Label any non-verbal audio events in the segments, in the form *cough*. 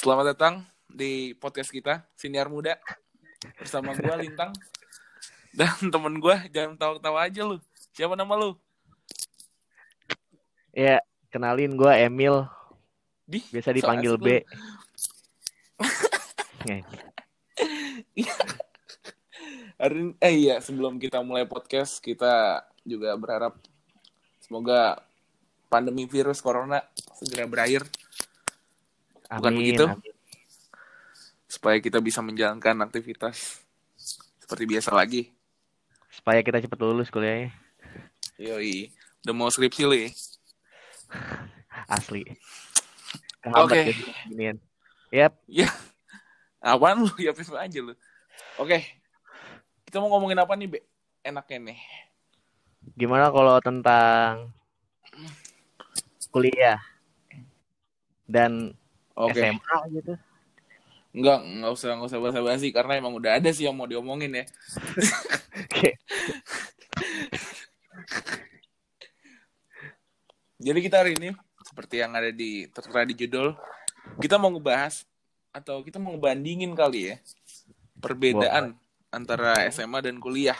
Selamat datang di podcast kita Siniar Muda bersama gue Lintang dan temen gue jangan tawa-tawa aja lu. Siapa nama lu? Ya, kenalin gue Emil. Di Biasa dipanggil so B. *laughs* Hari ini, eh iya sebelum kita mulai podcast kita juga berharap semoga pandemi virus corona segera berakhir Bukan Amin, begitu? amin. supaya kita bisa menjalankan aktivitas seperti biasa lagi. Supaya kita cepet lulus kuliahnya. Yoi, udah mau skripsi ya? *laughs* Asli. Oke. ginian. Yap, Ya, apaan lu? Ya aja lu. Oke, kita mau ngomongin apa nih, Be? Enaknya nih. gimana kalau tentang kuliah dan Oke, SMA gitu? enggak, enggak usah, enggak usah basa-basi karena emang udah ada sih yang mau diomongin ya. Jadi kita hari ini, seperti yang ada di tertera di judul, kita mau ngebahas atau kita mau ngebandingin kali ya perbedaan antara SMA dan kuliah.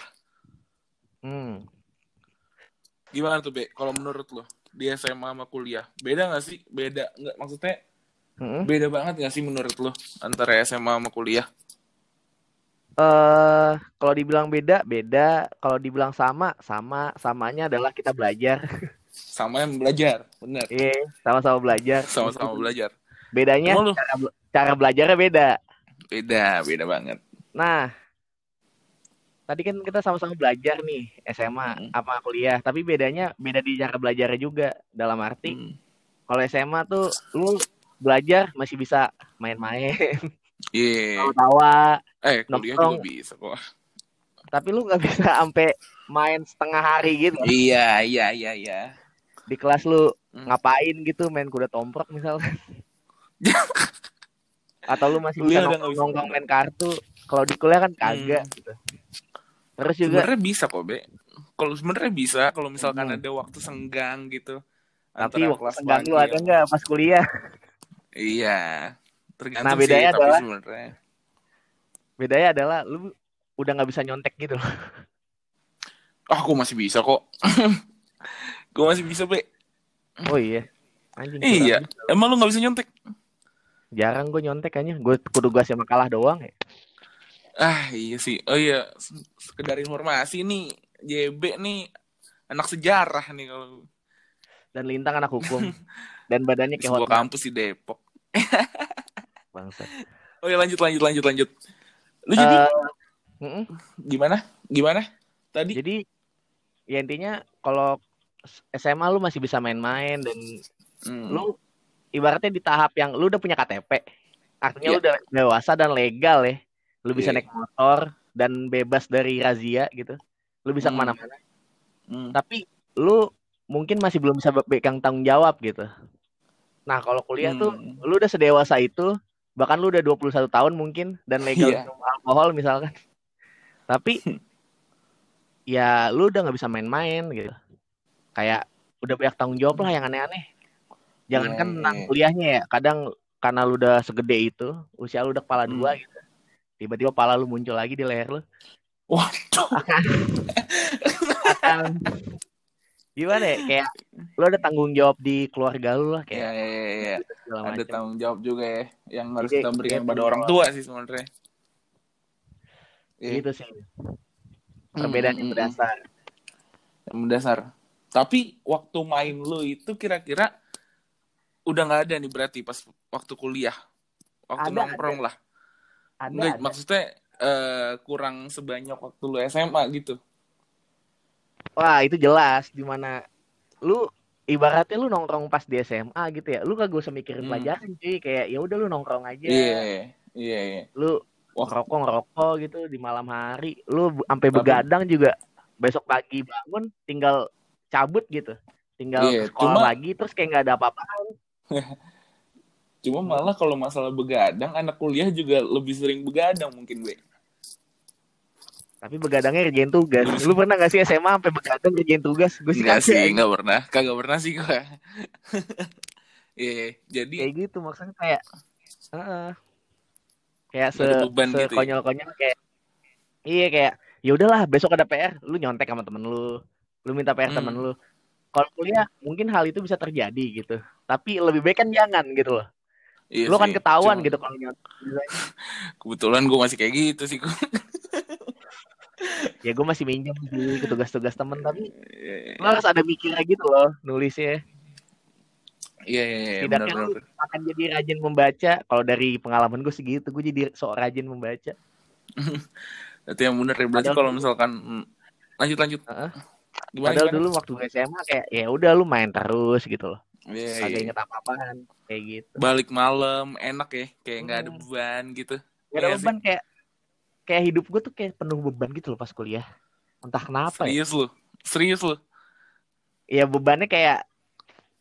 Hmm. Gimana tuh, Be? Kalau menurut lo di SMA sama kuliah, beda nggak sih? Beda nggak? Maksudnya Mm-mm. beda banget nggak sih menurut lo antara SMA sama kuliah? Eh, kalau dibilang beda, beda. Kalau dibilang sama, sama. Samanya adalah kita belajar. *laughs* Sama yang belajar, bener. Iya, sama-sama belajar. Sama-sama belajar. Bedanya Cuma cara, be- cara belajarnya beda. beda, beda banget. Nah, tadi kan kita sama-sama belajar nih Hmm. SMA apa kuliah, tapi bedanya beda di cara belajarnya juga. Dalam arti, Hmm. kalau SMA tuh lu belajar masih bisa main-main, Iya. tawa, Eh, kuliah Nongkrong. juga bisa kok. tapi lu nggak bisa sampai main setengah hari gitu. Iya, iya, iya, iya. Di kelas lu Hmm. ngapain gitu, main kuda tomprok misalnya. *laughs* Atau lu masih Kuliah bisa nongkrong main kartu. Kalau di kuliah kan kagak Hmm. gitu. Terus juga Sebenarnya bisa kok, Be. Kalau sebenarnya bisa, kalau misalkan Hmm. ada waktu senggang gitu. tapi antara waktu senggang lu ada nggak pas kuliah? Iya. Tergantung Nah, bedanya sih, tapi adalah- sebenarnya. Bedanya adalah lu udah nggak bisa nyontek gitu. Ah, aku masih bisa kok. *laughs* gue masih bisa, Be. Oh iya. Anjing. Iya. kurang. Emang lu gak bisa nyontek? Jarang gue nyontek kayaknya. Gue kudu gas sama kalah doang ya. Ah, iya sih. Oh iya, Se- sekedar informasi nih, JB nih anak sejarah nih kalau Dan Lintang anak hukum. *laughs* Dan badannya kayak sebuah hotman. kampus di Depok. *laughs* Bangsa. Oh iya, lanjut, lanjut, lanjut, lanjut. Lu jadi Eh, mm-mm. gimana? Gimana? Tadi? Jadi ya intinya kalau SMA lu masih bisa main-main dan Hmm. lu ibaratnya di tahap yang lu udah punya KTP. Artinya Iya. lu udah dewasa dan legal ya. Lu bisa Iya. naik motor dan bebas dari razia gitu. Lu bisa Hmm. ke mana-mana. Hmm. Tapi lu mungkin masih belum bisa pegang tanggung jawab gitu. Nah, kalau kuliah tuh Hmm. lu udah sedewasa itu, bahkan lu udah 21 tahun mungkin dan legal Iya. minum alkohol misalkan. Tapi *laughs* ya lu udah nggak bisa main-main gitu. Kayak udah banyak tanggung jawab lah yang aneh-aneh. Jangankan Iya, tentang iya. kuliahnya ya, kadang karena lu udah segede itu, usia lu udah kepala Hmm. dua gitu. Tiba-tiba kepala lu muncul lagi di leher lu. Waduh. Akan *laughs* gimana ya? Kayak lu ada tanggung jawab di keluarga lu lah kayak iya, iya, iya. *laughs* segala Ada macam. tanggung jawab juga ya yang harus Iya, kita berikan iya, pada orang tua sih sebenarnya. Iya. Gitu sih. Perbedaan yang Hmm, hmm, berdasar. yang mendasar. Tapi waktu main lu itu kira-kira udah nggak ada nih berarti pas waktu kuliah. Waktu Ada, nongkrong lah. Ada, Nggak, ada. maksudnya eh, kurang sebanyak waktu lu SMA gitu. Wah, itu jelas di mana lu ibaratnya lu nongkrong pas di SMA gitu ya. Lu kagak usah mikirin Hmm. pelajaran cuy, kayak ya udah lu nongkrong aja. Iya, iya, iya. Lu Wah. ngerokok ngerokok gitu di malam hari. Lu sampai Tapi- begadang juga besok pagi bangun tinggal cabut gitu. Tinggal Iya, sekolah cuma- lagi terus kayak nggak ada apa-apa. *laughs* Cuma malah kalau masalah begadang, anak kuliah juga lebih sering begadang mungkin, gue. Tapi begadangnya kerjain tugas. Lu pernah gak sih SMA sampai begadang kerjain tugas? Gue sih Enggak sih, enggak pernah. Kagak pernah sih gue. *laughs* Iya, jadi Kayak gitu maksudnya kayak Heeh. Kayak se ada beban gitu ya? konyol-konyol kayak iya kayak ya udahlah besok ada PR, lu nyontek sama temen lu. Lu minta PR Hmm. temen lu. Kalau kuliah mungkin hal itu bisa terjadi gitu. Tapi lebih baik kan jangan gitu loh. Iya lu kan sih. ketahuan Cuma gitu kalau nyontek. *laughs* Kebetulan gue masih kayak gitu sih. gua. *laughs* Ya gue masih minjem sih ke tugas-tugas temen tapi Iya, lu harus ada mikirnya gitu loh nulisnya. iya, iya, iya, benar. akan jadi rajin membaca. Kalau dari pengalaman gue segitu, gue jadi sok rajin membaca. *laughs* Berarti yang benar ya. Berarti kalau misalkan hmm, lanjut lanjut. Heeh. Gimana? Padahal gimana? dulu waktu gue SMA kayak ya udah lu main terus gitu loh. Iya, Kagak iya. inget apa-apaan kayak gitu. Balik malam enak ya, kayak nggak ada Hmm. beban gitu. Gak ada Iya beban kayak kayak hidup gue tuh kayak penuh beban gitu loh pas kuliah. Entah kenapa ya. Serius lu, serius lu. Ya bebannya kayak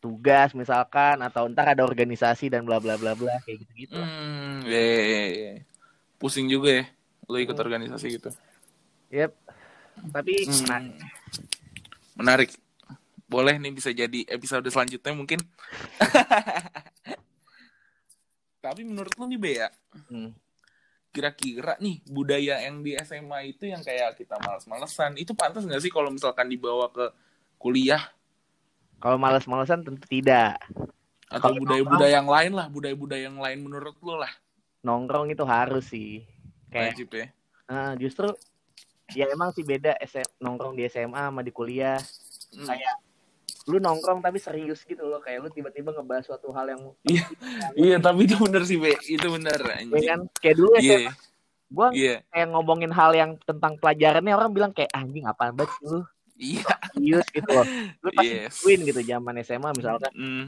tugas misalkan atau ntar ada organisasi dan bla bla bla bla kayak gitu-gitu. lah. Hmm, iya, iya, iya, iya. Pusing juga ya, lu ikut Hmm. organisasi gitu. Yep. Tapi Hmm. nah, Menarik. Boleh nih bisa jadi episode selanjutnya mungkin. *laughs* Tapi menurut lu nih Be ya, hmm. Kira-kira nih budaya yang di SMA itu yang kayak kita males-malesan, itu pantas nggak sih kalau misalkan dibawa ke kuliah kalau males-malesan tentu tidak. atau budaya-budaya yang lain lah, budaya-budaya yang lain menurut lu lah. Nongkrong itu harus sih. Kayak Wajib ya. Nah, justru ya emang sih beda SM, nongkrong di SMA sama di kuliah. Hmm. Kayak lu nongkrong tapi serius gitu loh, kayak lu tiba-tiba ngebahas suatu hal yang *laughs* Iya. Iya, tapi itu bener sih, Be. Itu bener, ya kan kayak dulu SMA Iya, gua iya, kayak ngomongin hal yang tentang pelajarannya orang bilang kayak anjing apaan banget lu iya. serius gitu loh. Lu pasti Yes. gituin gitu zaman SMA misalkan. Hmm,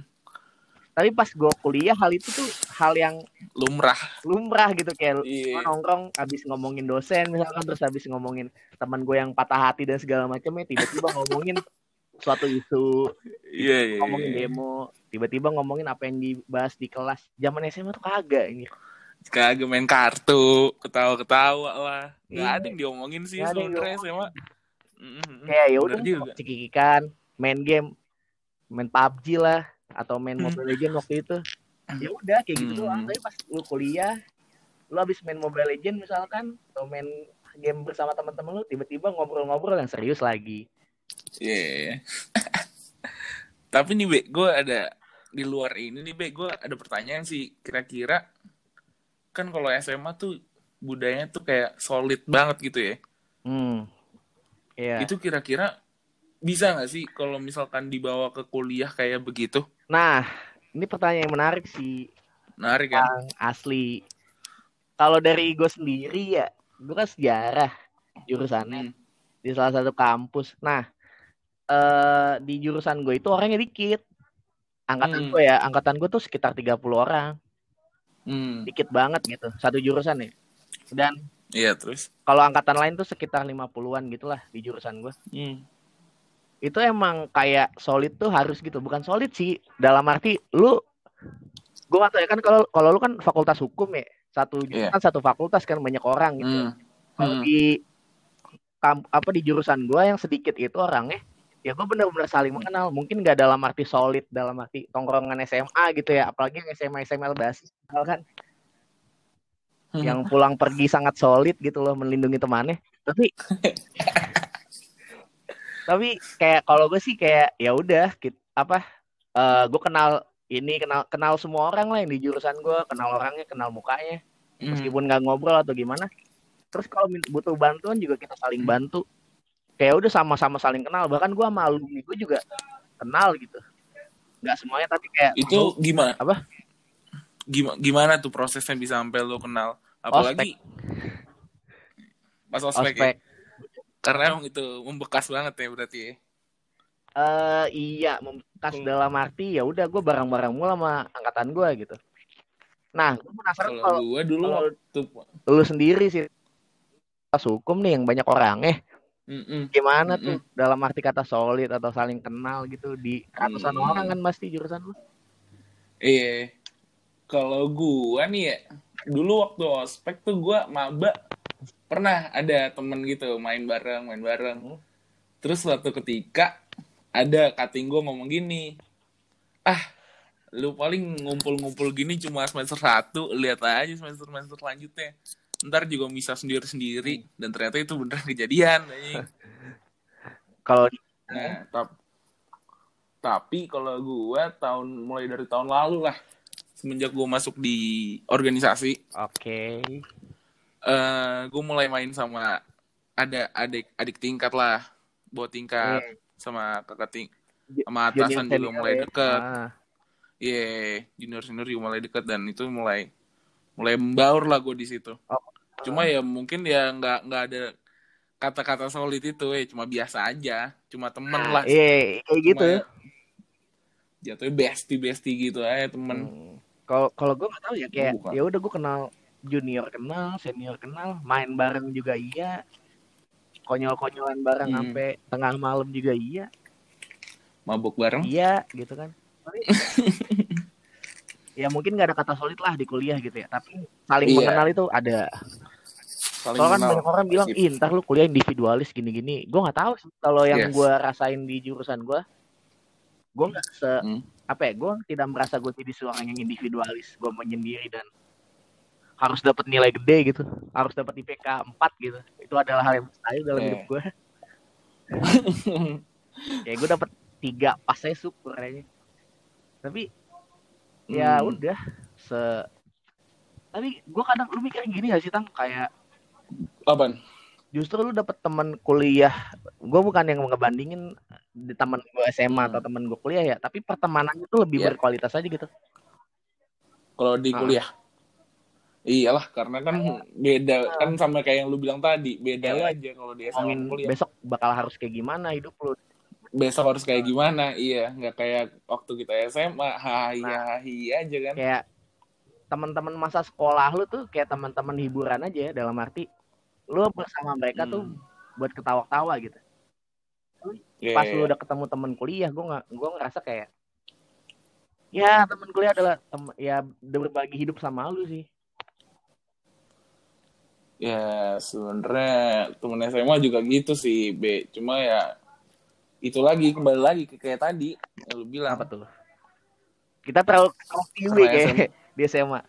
Tapi pas gua kuliah hal itu tuh hal yang lumrah. lumrah gitu kayak Iya. gua nongkrong abis ngomongin dosen misalkan terus abis ngomongin teman gue yang patah hati dan segala macamnya tiba-tiba ngomongin suatu isu Iya, iya, ngomongin iya. demo tiba-tiba ngomongin apa yang dibahas di kelas zaman SMA tuh kagak ini Kagak main kartu, ketawa-ketawa lah. Gak Iya. ada yang diomongin sih Nggak sebenernya SMA. Kayak ya udah cekikikan main game main PUBG lah atau main Hmm. Mobile Legend waktu itu ya udah kayak gitu Hmm. doang tapi pas lu kuliah lu abis main Mobile Legend misalkan atau main game bersama teman-teman lu tiba-tiba ngobrol-ngobrol yang serius lagi Iya. iya, iya. *laughs* Tapi nih, Be, gue ada di luar ini nih, Be, gue ada pertanyaan sih. Kira-kira kan kalau SMA tuh budayanya tuh kayak solid banget gitu ya. hmm Iya. Itu kira-kira bisa nggak sih kalau misalkan dibawa ke kuliah kayak begitu? Nah, ini pertanyaan yang menarik sih, Menarik kan? yang asli. Kalau dari gue sendiri ya, gue kan sejarah jurusannya Hmm. di salah satu kampus. Nah, eh di jurusan gue itu orangnya dikit. Angkatan Hmm. gue ya, angkatan gue tuh sekitar 30 orang. Hmm. Dikit banget gitu, satu jurusan ya. Dan Iya, terus? kalau angkatan lain tuh sekitar 50-an gitulah di jurusan gue. Hmm. Itu emang kayak solid tuh harus gitu, bukan solid sih. Dalam arti lu gue gak tau ya kan kalau kalau lu kan fakultas hukum ya, satu Iya. jurusan satu fakultas kan banyak orang gitu. Hmm. Kalau Hmm. di apa di jurusan gua yang sedikit itu orangnya ya gue bener-bener saling mengenal. Mungkin nggak dalam arti solid dalam arti tongkrongan SMA gitu ya. Apalagi yang SMA SMA basis kan. Hmm. yang pulang pergi sangat solid gitu loh melindungi temannya. Tapi *laughs* tapi kayak kalau gue sih kayak ya udah apa gue kenal ini kenal kenal semua orang lah yang di jurusan gue kenal orangnya kenal mukanya. Hmm. meskipun nggak ngobrol atau gimana. Terus kalau butuh bantuan juga kita saling bantu kayak udah sama-sama saling kenal bahkan gue sama alumni gue juga kenal gitu nggak semuanya tapi kayak Itu gimana? Apa? Gimana, gimana tuh prosesnya bisa sampai lo kenal? Apalagi pas ospek, ya? ospek Karena emang itu membekas banget ya berarti ya. eh iya membekas Hmm. dalam arti ya udah gue bareng-bareng mulu sama angkatan gue gitu nah gue penasaran Kalau gue dulu waktu lu sendiri sih pas hukum nih yang banyak orang eh Mm-mm. gimana tuh Mm-mm. dalam arti kata solid atau saling kenal gitu di ratusan Hmm. orang kan pasti jurusan lu Iya. Kalau gua nih ya, dulu waktu ospek tuh gua maba pernah ada temen gitu main bareng, main bareng. Hmm. Terus suatu ketika ada kating gua ngomong gini, ah lu paling ngumpul-ngumpul gini cuma semester satu lihat aja semester semester selanjutnya ntar juga bisa sendiri sendiri dan ternyata itu beneran kejadian. *laughs* Kalau nah tap- tapi kalau gue tahun mulai dari tahun lalu lah semenjak gue masuk di organisasi oke. eh gue mulai main sama ada adik adik tingkat lah buat tingkat Iya. sama kakak ting sama atasan juga mulai ya. deket Ah, Iya, junior senior juga mulai deket dan itu mulai mulai membaur lah gue di situ. Oh. Cuma ya mungkin ya nggak nggak ada kata-kata solid itu, eh cuma biasa aja, cuma temen lah. Iya, kayak gitu. Cuma ya jatuhnya bestie bestie gitu aja temen. Hmm. Kalau kalau gue nggak tahu ya kayak ya udah gue kenal junior kenal, senior kenal, main bareng juga iya. Konyol-konyolan bareng Hmm. sampai tengah malam juga iya. Mabuk bareng. Iya, gitu kan. *laughs* Ya mungkin nggak ada kata solid lah di kuliah gitu ya, tapi saling Iya. mengenal itu ada. Saling Soalnya kan banyak orang bilang, ih ntar lu kuliah individualis gini-gini. Gue nggak tahu kalau yang Yes. gue rasain di jurusan gue, gue nggak se Hmm. apa ya, gue tidak merasa gue jadi seorang yang individualis. Gue menyendiri dan harus dapat nilai gede gitu, harus dapat IPK 4 gitu. Itu adalah hal yang mustahil dalam Iya. hidup gue. *laughs* ya gue dapat tiga pas saya syukur kayaknya. Tapi ya Hmm. udah se tapi gue kadang lu mikir gini gak sih tang kayak Apaan? justru lu dapet teman kuliah gue bukan yang ngebandingin di teman gue SMA atau Hmm. teman gue kuliah ya tapi pertemanannya tuh lebih Iya. berkualitas aja gitu Kalau di Ah. kuliah. Iyalah, karena kan beda kan sama kayak yang lu bilang tadi, beda Ya, aja kalau di SMA kuliah. besok bakal harus kayak gimana hidup lu besok harus kayak gimana iya nggak kayak waktu kita SMA hahi Nah. hahi aja kan kayak teman-teman masa sekolah lu tuh kayak teman-teman hiburan aja ya dalam arti lu bersama mereka tuh Hmm. buat ketawa-ketawa gitu. Iya, pas iya, lu iya. udah ketemu temen kuliah gue nggak gue ngerasa kayak ya temen kuliah adalah tem- ya berbagi hidup sama lu sih. Ya sebenarnya temen SMA juga gitu sih B cuma ya itu lagi kembali lagi ke kayak tadi yang lu bilang. Apa tuh? Kita terlalu terlalu Sama kayak SMA. *laughs* di SMA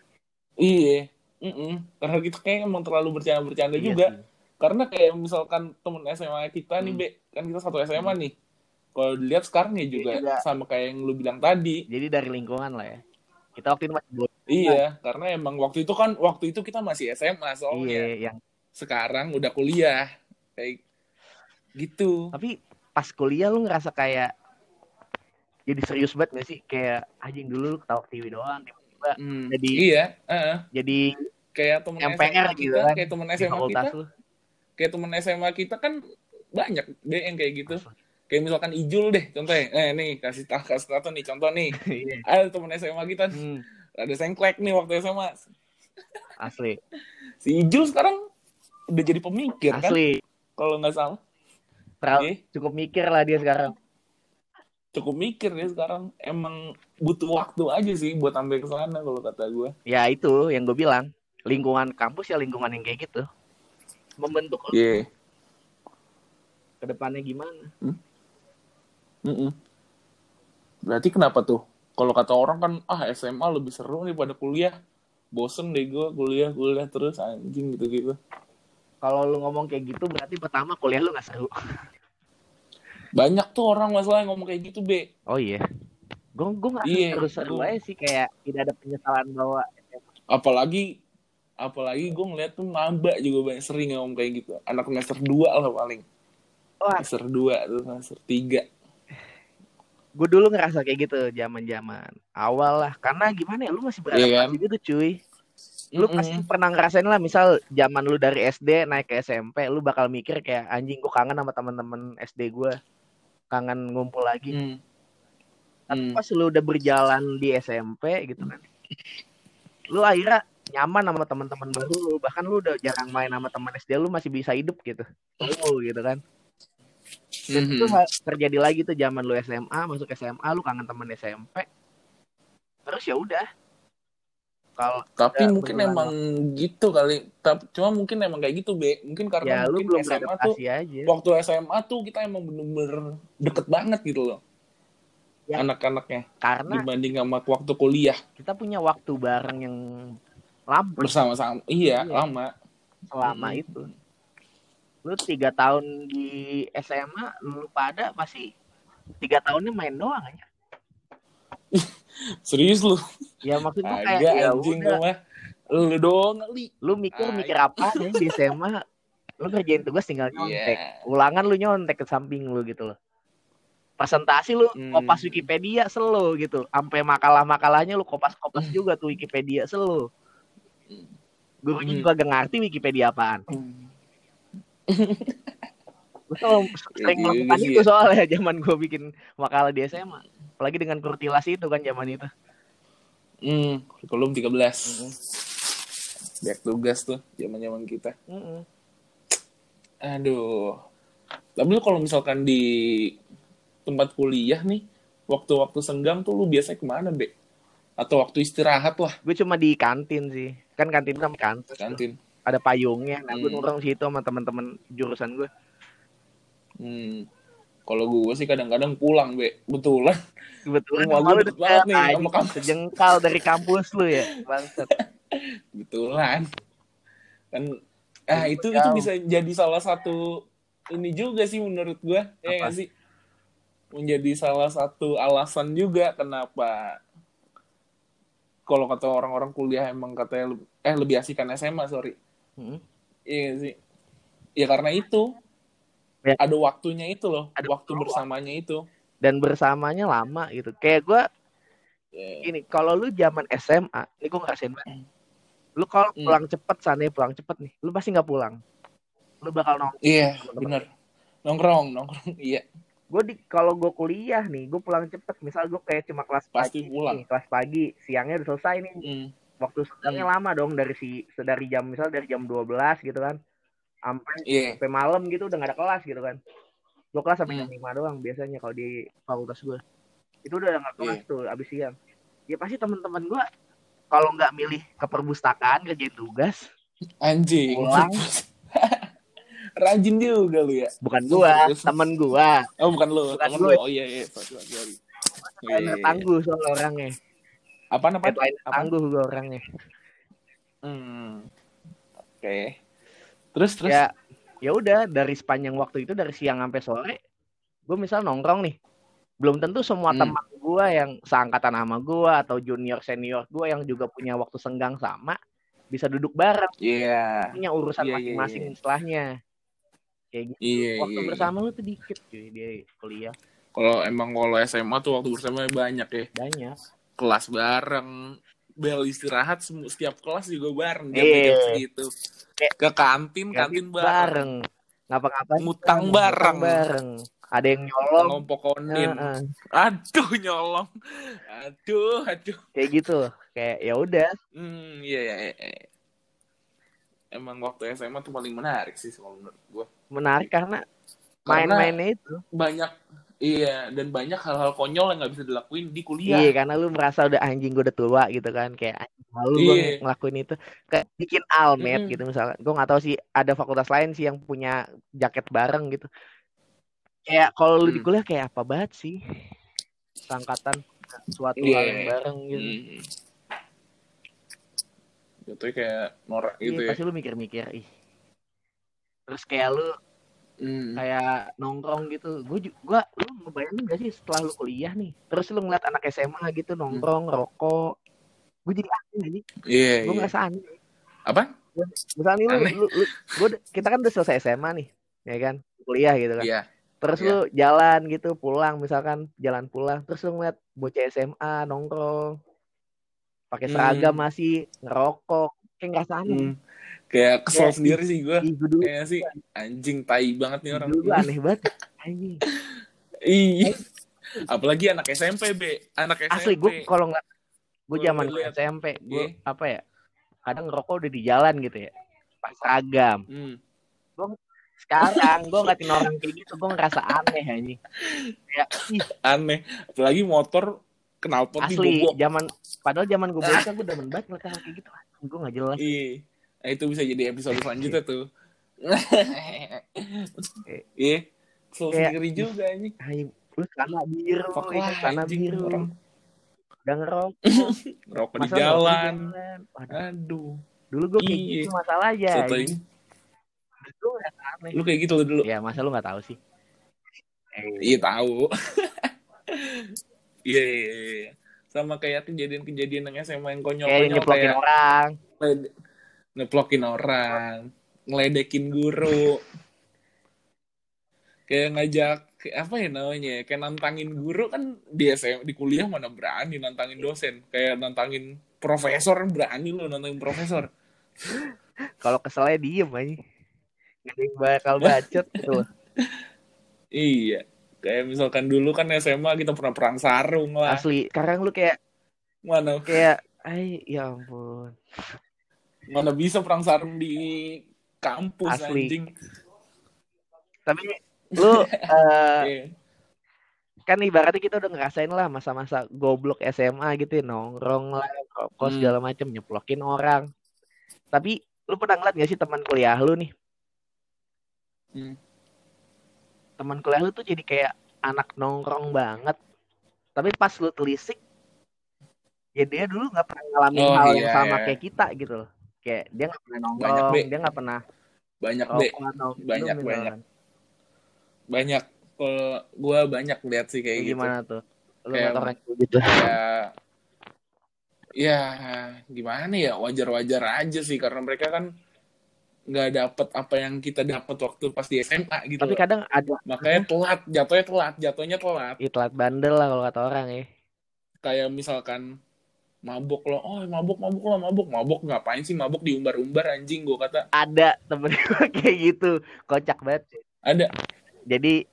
iya mm karena kita kayak emang terlalu bercanda-bercanda Iya juga. sih. karena kayak misalkan temen SMA kita nih Hmm. B kan kita satu SMA nih. Kalau dilihat sekarang ya juga Iya juga. sama kayak yang lu bilang tadi. Jadi dari lingkungan lah ya. Kita waktu itu masih iya karena emang waktu itu kan waktu itu kita masih SMA soalnya. Iya yang sekarang udah kuliah. Kayak gitu. Tapi pas kuliah lu ngerasa kayak jadi serius banget gak sih? Kayak anjing dulu lu ketawa TV doang tiba-tiba Hmm, Jadi- iya heeh. jadi kayak temen MPR SMA gitu kita kan, kayak temen SMA kita. lu. Kayak temen SMA kita kan banyak deh yang kayak gitu. Kayak misalkan Ijul deh contohnya. Eh nih kasih tahu kasih tahu nih contoh nih. *laughs* Iya. ada temen SMA kita. Hmm, ada sengklek nih waktu SMA asli. Si Ijul sekarang udah jadi pemikir kan? Asli. Kalau nggak salah. Terlalu, Iya, cukup mikir lah dia sekarang. Cukup mikir ya sekarang. Emang butuh waktu aja sih buat sampai ke sana kalau kata gue ya itu yang gue bilang lingkungan kampus ya lingkungan yang kayak gitu membentuk lu iya ke depannya gimana Mm-mm. Berarti kenapa tuh? Kalau kata orang kan, ah SMA lebih seru nih pada kuliah. Bosen deh gue kuliah, kuliah terus anjing gitu-gitu. kalau lu ngomong kayak gitu berarti pertama kuliah lu nggak seru *laughs* Banyak tuh orang masalah yang ngomong kayak gitu, Be. oh iya gue gue nggak Iya, seru-seru gua- aja sih kayak tidak ada penyesalan bahwa Apalagi apalagi gue ngeliat tuh maba juga banyak sering ngomong kayak gitu. Anak semester 2 lah paling. wah Semester 2 tuh, semester 3. gue dulu ngerasa kayak gitu zaman zaman awal lah karena gimana ya lu masih beradaptasi Iya kan? gitu cuy lu Mm-mm. pasti pernah ngerasain lah misal zaman lu dari SD naik ke SMP lu bakal mikir kayak anjing gue kangen sama teman-teman SD gue kangen ngumpul lagi Hmm. tapi Hmm. pas lu udah berjalan di SMP gitu kan lu akhirnya nyaman sama teman-teman baru lu bahkan lu udah jarang main sama teman SD lu masih bisa hidup gitu oh gitu kan dan Mhm. itu ha- terjadi lagi tuh zaman lu SMA masuk SMA lu kangen teman SMP terus ya udah kalau Tapi mungkin emang gitu kali. Tapi cuma mungkin emang kayak gitu, Be. Mungkin karena ya lu belum SMA tuh aja waktu SMA tuh kita emang bener-bener deket banget gitu loh. Ya. anak-anaknya karena dibanding sama waktu kuliah kita punya waktu bareng yang lama bersama-sama. Iya, Iya. lama. selama Mm. itu lu tiga tahun di SMA lu pada pasti tiga tahunnya main doang aja *laughs* Serius lu? ya maksud gua kayak Agak ya anjing udah lu doang kali. lu mikir Ah, mikir apa ya di SMA lu kerjain tugas tinggal nyontek Iya. ulangan lu nyontek ke samping lu gitu loh presentasi lu Hmm. kopas Wikipedia selo gitu sampai makalah-makalahnya lu kopas-kopas *laughs* juga tuh Wikipedia selo gurunya Hmm. juga gak ngerti Wikipedia apaan gue selalu sering Iya melakukan sih itu ya. soalnya *laughs* zaman gue bikin makalah di SMA apalagi dengan kurtilasi itu kan zaman itu Hmm, kurikulum 13. Banyak tugas tuh zaman-zaman kita. Mm-mm. Aduh. Tapi lu kalau misalkan di tempat kuliah nih, waktu-waktu senggang tuh lu biasanya ke mana, Be? Atau waktu istirahat lah, gue cuma di kantin sih kan kantin sama kantin kantin. ada payungnya nah gue Hmm. nongkrong situ sama teman-teman jurusan gue Hmm. Kalau gue sih kadang-kadang pulang, Be. Betulan. Rumah rumah gue deket banget nih sama kampus. sejengkal dari kampus lu ya bangsat *laughs* Betulan. Kan ah Jauh. itu itu bisa jadi salah satu ini juga sih menurut gua. Ya nggak sih? Menjadi salah satu alasan juga kenapa kalau kata orang-orang kuliah emang katanya eh lebih asikan SMA, sorry. Mm-mm. Iya sih? Ya karena itu Ya. ada waktunya itu loh, Ada waktu bersamanya itu. dan bersamanya lama gitu kayak gue Ya. gini kalau lu zaman SMA ini gue ngerasain banget lu kalau Hmm. pulang cepet sana pulang cepet nih lu pasti nggak pulang lu bakal nong Iya, bener. Nongkrong, nongkrong, *laughs* iya. Gue di kalau gue kuliah nih gue pulang cepet misal gue kayak cuma kelas Pasti pagi pulang. nih, kelas pagi siangnya udah selesai nih Hmm. waktu sedangnya lama dong dari si dari jam misal dari jam 12 gitu kan sampai Iya. sampai malam gitu udah gak ada kelas gitu kan gue kelas sampai jam Hmm. 5 doang biasanya kalau di fakultas gue itu udah gak kelas Iya. tuh abis siang ya pasti teman-teman gue kalau nggak milih ke perpustakaan kerjain tugas Anjing. Pulang. *laughs* Rajin juga lu ya. bukan gua Terus. temen gua Oh bukan lu, Bukan temen lu. Oh iya iya, sorry. Oh, iya, iya. tangguh soal orangnya Apa apa? Tangguh gua orangnya Hmm. Oke. Terus terus. ya ya udah dari sepanjang waktu itu dari siang sampai sore gue misal nongkrong nih belum tentu semua Hmm. teman gue yang seangkatan sama gue atau junior senior gue yang juga punya waktu senggang sama bisa duduk bareng Iya. punya urusan Iya, iya, masing-masing iya. setelahnya kayak gitu Iya, waktu iya. bersama lu tuh dikit cuy di kuliah Kalau emang kalau SMA tuh waktu bersama banyak ya. banyak Kelas bareng, bel istirahat setiap kelas juga bareng jam Iya. jam segitu. Kayak- Ke kantin, kantin bareng. bareng ngapa-ngapain Ngutang bareng. bareng ada yang nyolong Ngompokonin. Heeh. Aduh nyolong. Aduh, aduh. kayak gitu kayak ya udah Hmm, iya, iya, iya. Emang waktu SMA tuh paling menarik sih kalau menurut gue. Menarik karena main-mainnya itu Banyak, iya, dan banyak hal-hal konyol yang nggak bisa dilakuin di kuliah. Iya karena lu merasa udah anjing gue udah tua gitu kan kayak anjing malu gue Iya. ngelakuin itu kayak bikin almet Mm-mm. gitu misalnya gue nggak tahu sih ada fakultas lain sih yang punya jaket bareng gitu kayak kalau lu di Hmm. kuliah kayak apa banget sih sangkatan suatu Iya. hal yang bareng gitu Hmm. Jatuhnya kayak norak Iya, gitu ya. pasti lu mikir-mikir ih terus kayak lu Hmm. kayak nongkrong gitu gue gua lu ngebayangin gak sih setelah lu kuliah nih terus lu ngeliat anak SMA gitu nongkrong rokok gue jadi aneh aja Iya, gue iya. ngerasa aneh Apa? misalnya nih lu, Aneh. lu, lu gua, kita kan udah selesai SMA nih ya kan kuliah gitu kan Iya. terus iya. lu jalan gitu pulang misalkan jalan pulang terus lu ngeliat bocah SMA nongkrong pakai Hmm. seragam masih ngerokok kayak nggak aneh Hmm. Kayak kesel Kayak- sendiri sih gue. Kayaknya sih anjing tai banget nih orang. dulu aneh banget anjing Iya. Apalagi anak SMP, Be. Anak SMP. asli gue kalau nggak gue Gua zaman. SMP gue Iya. apa ya kadang ngerokok udah di jalan gitu ya pas seragam Hmm. sekarang gue ngeliatin orang kayak gitu gue ngerasa aneh anjing kayak ih, Aneh. Apalagi motor knalpot asli dibobok. zaman padahal zaman gue bocah gue demen banget ngeliat hal kayak gitu gue nggak jelas Iya. Nah, itu bisa jadi episode selanjutnya tuh. *laughs* Iya. Kesel Kayak- sendiri juga anjing. Ay, Lu celana biru, ini celana anjing, biru. orang Udah ngerokok. *laughs* ngerokok di jalan. Aduh, dulu gue kayak Iya. gitu masalahnya. soto ini. Lu. Lu kayak gitu lu dulu. Ya masa lu nggak tahu sih? Eh, Iya tahu. *laughs* Iya, iya, iya, iya. Sama kayak kejadian-kejadian yang SMA yang kayak konyol-konyol nyeplokin kayak orang. Ngeplokin orang, ngeledekin guru. Kayak ngajak kayak apa ya namanya? ya, Kayak nantangin guru kan di SM, di kuliah mana berani nantangin dosen. Kayak nantangin profesor berani lu nantangin profesor. Kalau keselnya diem aja. Gak bakal bacot gitu. Iya. Kayak misalkan dulu kan SMA kita pernah perang sarung lah. Asli. Sekarang lu kayak Mana kayak ay ya ampun. Mana bisa perang sarung di kampus Asli. anjing. Tapi lu *laughs* eh, Iya. kan ibaratnya kita udah ngerasain lah masa-masa goblok SMA gitu ya, nongkrong lah, rokok Hmm. segala macem nyeplokin orang. Tapi lu pernah ngeliat gak sih teman kuliah lu nih? Hmm. Teman kuliah lu tuh jadi kayak anak nongkrong banget. Tapi pas lu telisik, ya dia dulu nggak pernah ngalamin Oh, hal iya, yang sama iya. kayak kita gitu loh. Kayak dia nggak pernah Banyak, nongkrong, Be. dia nggak pernah Banyak deh, atau minum Banyak, gitu banyak. kan. banyak. Kalau gua banyak lihat sih kayak gitu. gimana tuh? Lu Kayak- gitu. Kayak ya gimana ya wajar-wajar aja sih karena mereka kan nggak dapet apa yang kita dapat waktu pas di SMA gitu. Tapi loh. kadang ada Makanya telat, jatuhnya telat, jatuhnya telat. ya, telat bandel lah kalau kata orang ya. Kayak misalkan mabuk lo, oh mabuk mabuk lo mabuk mabuk ngapain sih mabuk diumbar-umbar anjing gua kata Ada temen *laughs* gue kayak gitu, kocak banget. sih. ada. Jadi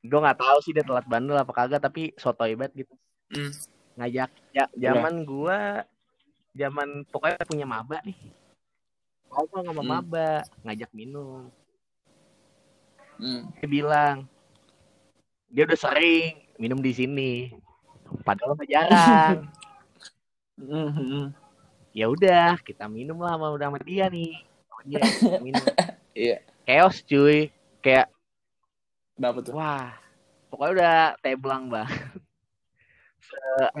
gue nggak tahu sih dia telat bandel apa kagak, tapi sotoy banget gitu. Hmm. Ngajak, ya, zaman gua, zaman pokoknya punya maba nih. Ngomong sama Hmm. maba, ngajak minum. Hmm. Dia bilang, dia udah sering minum di sini. Padahal mah jarang. *laughs* Hmm, hmm. ya udah, kita minum lah sama udah sama dia nih. Oh, dia minum. *laughs* Iya. Chaos cuy. Kayak Dapat tuh. Wah, pokoknya udah teblang banget.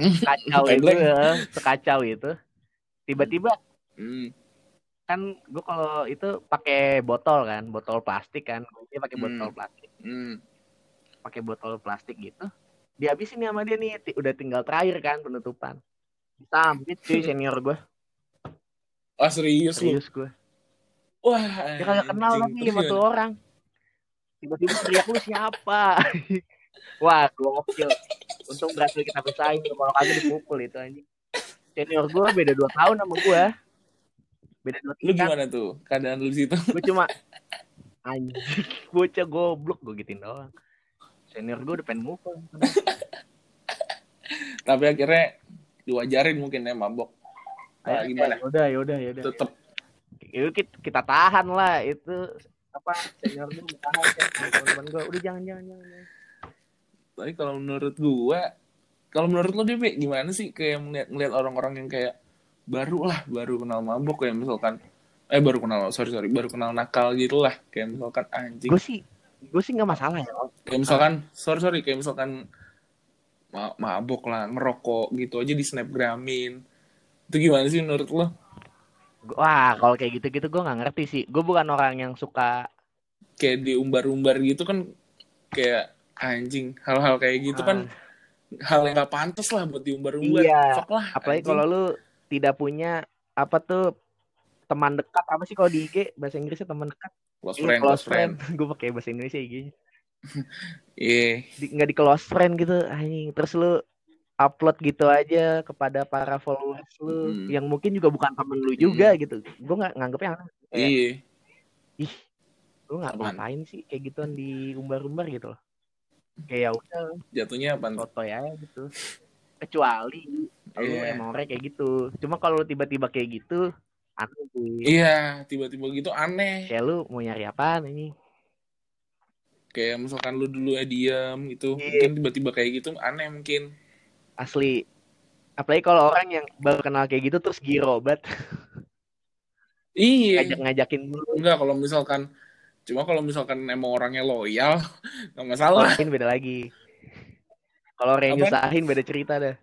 *laughs* Sekacau itu, ya, sekacau itu. Tiba-tiba Hmm. kan gue kalau itu pakai botol kan, botol plastik kan, dia pakai Hmm. botol plastik, Hmm. pakai botol plastik gitu. Dihabisin nih sama dia nih, udah tinggal terakhir kan penutupan. Sambit cuy senior gue, Ah serius lu? serius gue. Wah, Dia kagak kenal lagi sama tuh orang. Tiba-tiba teriak lu siapa? *laughs* Wah, gokil. Untung berhasil kita pisahin. Kalau kagak dipukul itu anjing. Senior gue beda 2 tahun sama gue. Beda 2 Lu tahun. gimana tuh keadaan lu di situ? Gue cuma anjing, *laughs* bocah goblok gue gituin doang. Senior gue udah pengen mukul. *laughs* Tapi akhirnya diwajarin mungkin ya mabok. Ah, gimana? Yaudah, yaudah, yaudah. Tetep. Itu kita, kita tahan lah itu. Apa senior gue tahan kan teman-teman gue udah jangan jangan jangan. Tapi kalau menurut gua, kalau menurut lo Be, gimana sih? Kayak melihat ngeliat orang-orang yang kayak baru lah, baru kenal mabok kayak misalkan. Eh baru kenal sorry sorry baru kenal nakal gitu lah. Kayak misalkan anjing. Gue sih gue sih nggak masalah ya kayak misalkan sorry sorry kayak misalkan mabok lah ngerokok gitu aja di snapgramin itu gimana sih menurut lo Wah, kalau kayak gitu-gitu gue nggak ngerti sih. Gue bukan orang yang suka. kayak diumbar-umbar gitu kan kayak anjing hal-hal kayak gitu kan hal yang gak pantas lah buat diumbar-umbar Iya. Fuck lah Apalagi kalau lu tidak punya apa tuh teman dekat apa sih kalau di IG bahasa Inggrisnya teman dekat? close friend close friend *laughs* gue pakai bahasa Indonesia IG. Iya Di, nggak di close friend gitu, anjing. Terus lu upload gitu aja kepada para followers lu Hmm. yang mungkin juga bukan temen lu juga gitu. Gue nggak nganggepnya aneh. Kayak, iya ih, lu nggak ngapain sih kayak gituan di umbar-umbar gitu loh. Kayak ya udah jatuhnya apa sotoy aja gitu kecuali lu Iya. emang orang kayak gitu cuma kalau lu tiba-tiba kayak gitu aneh sih iya tiba-tiba gitu aneh kayak lu mau nyari apaan ini kayak misalkan lu dulu ya diam gitu Iya. mungkin tiba-tiba kayak gitu aneh mungkin asli apalagi kalau orang yang baru kenal kayak gitu terus girobat iya ngajak-ngajakin dulu enggak kalau misalkan cuma kalau misalkan emang orangnya loyal *laughs* nggak masalah mungkin beda lagi Kalau orang yang nyusahin beda cerita dah.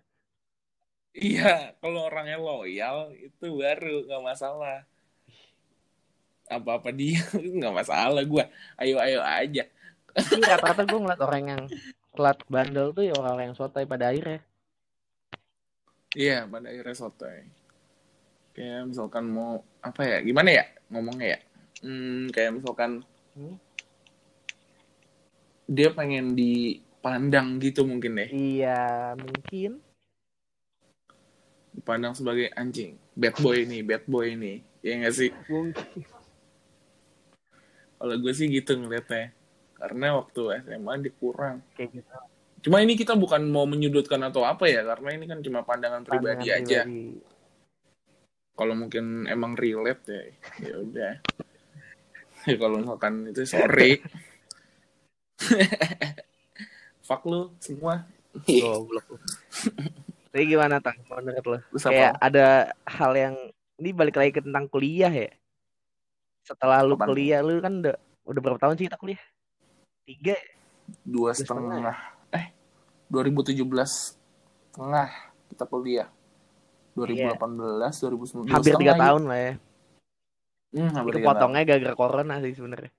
Iya, kalau orangnya loyal itu baru nggak masalah. Apa-apa dia *laughs* nggak masalah gue. Ayo ayo aja. Tapi rata-rata gue ngeliat orang yang telat bandel tuh ya orang-orang yang sotoy pada akhirnya. Iya, pada akhirnya sotoy. Kayak misalkan mau apa ya? Gimana ya ngomongnya ya? Hmm, kayak misalkan Hmm? dia pengen dipandang gitu mungkin deh. Iya, mungkin. Dipandang sebagai anjing. Bad boy ini, bad boy ini. Ya nggak sih? Mungkin. Kalau gue sih gitu ngeliatnya. Karena waktu SMA dikurang. Kayak gitu. Cuma ini kita bukan mau menyudutkan atau apa ya, karena ini kan cuma pandangan pribadi Pandangan aja. pribadi. Kalau mungkin emang relate ya, ya udah. Ya *laughs* kalau misalkan itu sorry. *laughs* Fuck lu semua. Goblok. Tapi gimana tang menurut lo? Kayak apa? ada hal yang ini balik lagi ke tentang kuliah ya. Setelah lu Apaan? kuliah lu kan udah udah berapa tahun sih kita kuliah? Tiga. ya? Dua setengah setengah. Eh, 2017 setengah kita kuliah. 2018, 2019 Iya. Hampir tiga setengah, tahun lah ya. Hmm, hampir Itu potongnya gara-gara corona sih sebenarnya.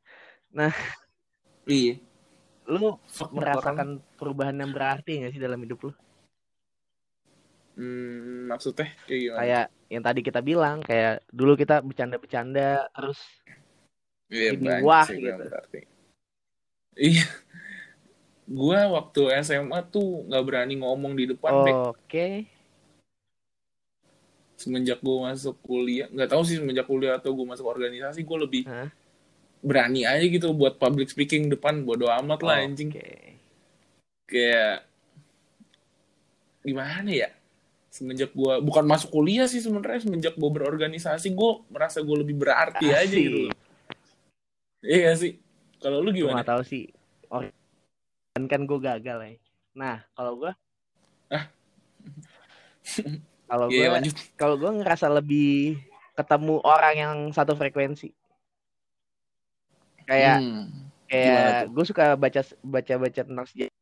Iya. Lu Fuck, orang. merasakan perubahan yang berarti gak sih dalam hidup lu? Hmm, maksudnya kayak gimana? Kayak yang tadi kita bilang, kayak dulu kita bercanda-bercanda, terus Iya, Ini banyak wah, gitu. yang berarti. Iya. Gua waktu SMA tuh nggak berani ngomong di depan, oke. Semenjak gua masuk kuliah, nggak tahu sih semenjak kuliah atau gua masuk organisasi, gua lebih Hah? berani aja gitu buat public speaking depan bodo amat lah anjing. Oke. Kayak gimana ya? Semenjak gua bukan masuk kuliah sih sebenarnya semenjak gua berorganisasi, gua merasa gua lebih berarti aja Asik. gitu. Iya sih? Kalau lu Gue gimana? gak tahu sih. Or kan kan gue gagal ya. Nah, kalau gue Ah. kalau gue Iya, lanjut. kalau gue ngerasa lebih ketemu orang yang satu frekuensi. Kayak Hmm. Kayak gue suka baca baca baca tentang sejarah.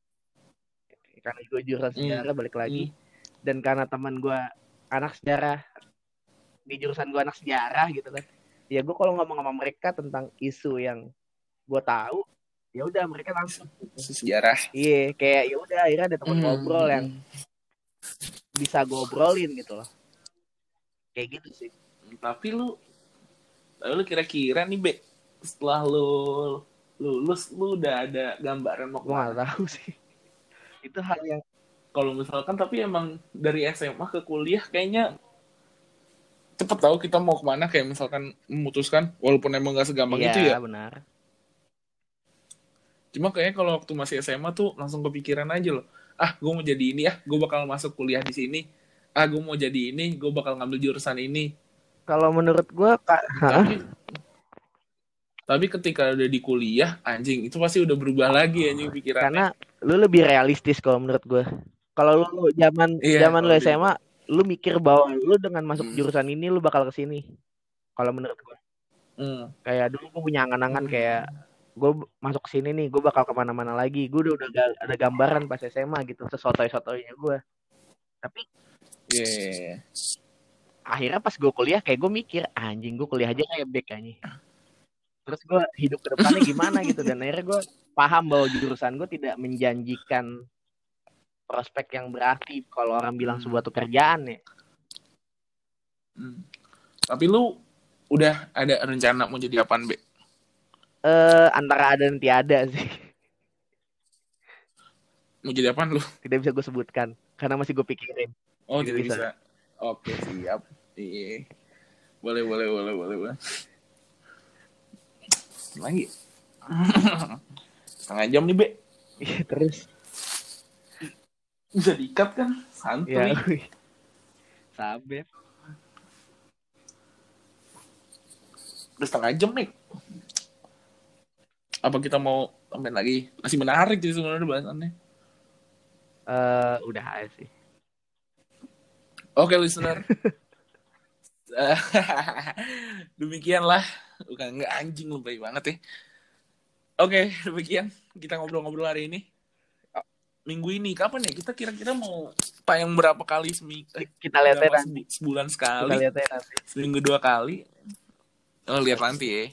Karena gue jurusan Hmm. sejarah balik lagi. Dan karena teman gue anak sejarah di jurusan gue anak sejarah gitu kan. Ya gue kalau ngomong sama mereka tentang isu yang gue tahu, ya udah mereka langsung sejarah. Iya, kayak ya udah akhirnya ada teman Hmm. ngobrol yang bisa gue obrolin gitu loh. Kayak gitu sih. Tapi lu, tapi lu kira-kira nih Be, setelah lu lulus, lu udah ada gambaran mau gak ke mana? tahu sih. Itu hal yang Kalau misalkan tapi emang dari SMA ke kuliah kayaknya cepet tahu kita mau ke mana kayak misalkan memutuskan walaupun emang gak segampang iya itu ya benar. Cuma kayaknya kalau waktu masih SMA tuh langsung kepikiran aja loh ah gue mau jadi ini ah gue bakal masuk kuliah di sini ah gue mau jadi ini gue bakal ngambil jurusan ini Kalau menurut gue kak, tapi tapi ketika udah di kuliah anjing itu pasti udah berubah lagi anjing pikirannya karena lu lebih realistis kalau menurut gue. Kalau lu zaman Iya, zaman lu kalau di- SMA, lu mikir bahwa lu dengan masuk Hmm. jurusan ini lu bakal ke sini. Kalau menurut gue, Hmm. kayak dulu gue punya angan-angan Hmm. kayak gue masuk sini nih, gue bakal ke mana-mana lagi. Gue udah udah ada gambaran pas SMA gitu, sesotoy-sotoynya gue. Tapi Yeah. akhirnya pas gue kuliah kayak gue mikir anjing gue kuliah aja kayak back anjing terus gue hidup ke depannya *laughs* gimana gitu dan akhirnya gue paham bahwa jurusan gue tidak menjanjikan prospek yang berarti kalau orang bilang Hmm. sebuah pekerjaan ya Hmm. Tapi lu udah ada rencana mau jadi apaan, Be? Eh antara ada dan tiada sih Mau jadi apaan lu? tidak bisa gue sebutkan karena masih gue pikirin Oh, Tidak tidak bisa. bisa. Oke, siap. Iya. Boleh, boleh, boleh, boleh, boleh. Lagi. Setengah jam nih, Be. terus Bisa diikat kan? ya Santuy. wih. sabar Udah setengah jam nih. Apa kita mau tambahin lagi? Masih menarik sih sebenarnya bahasannya. Eh, udah aja sih Oke, listener. *laughs* Demikianlah. Bukan nggak anjing lebay banget ya. Oke, demikian kita ngobrol-ngobrol hari ini. minggu ini kapan ya kita kira-kira mau tayang berapa kali seminggu eh, Kita lihat ya sebulan Kita sekali lihat ya nanti. seminggu dua kali oh lihat nanti ya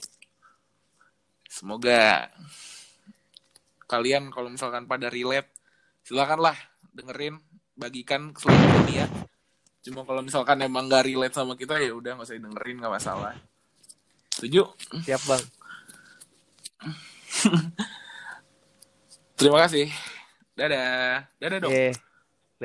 semoga kalian kalau misalkan pada relate silakanlah dengerin bagikan ke seluruh dunia cuma kalau misalkan emang nggak relate sama kita ya udah nggak usah dengerin nggak masalah. Setuju? Siap bang. *laughs* terima kasih. Dadah. Dadah dong. Oke.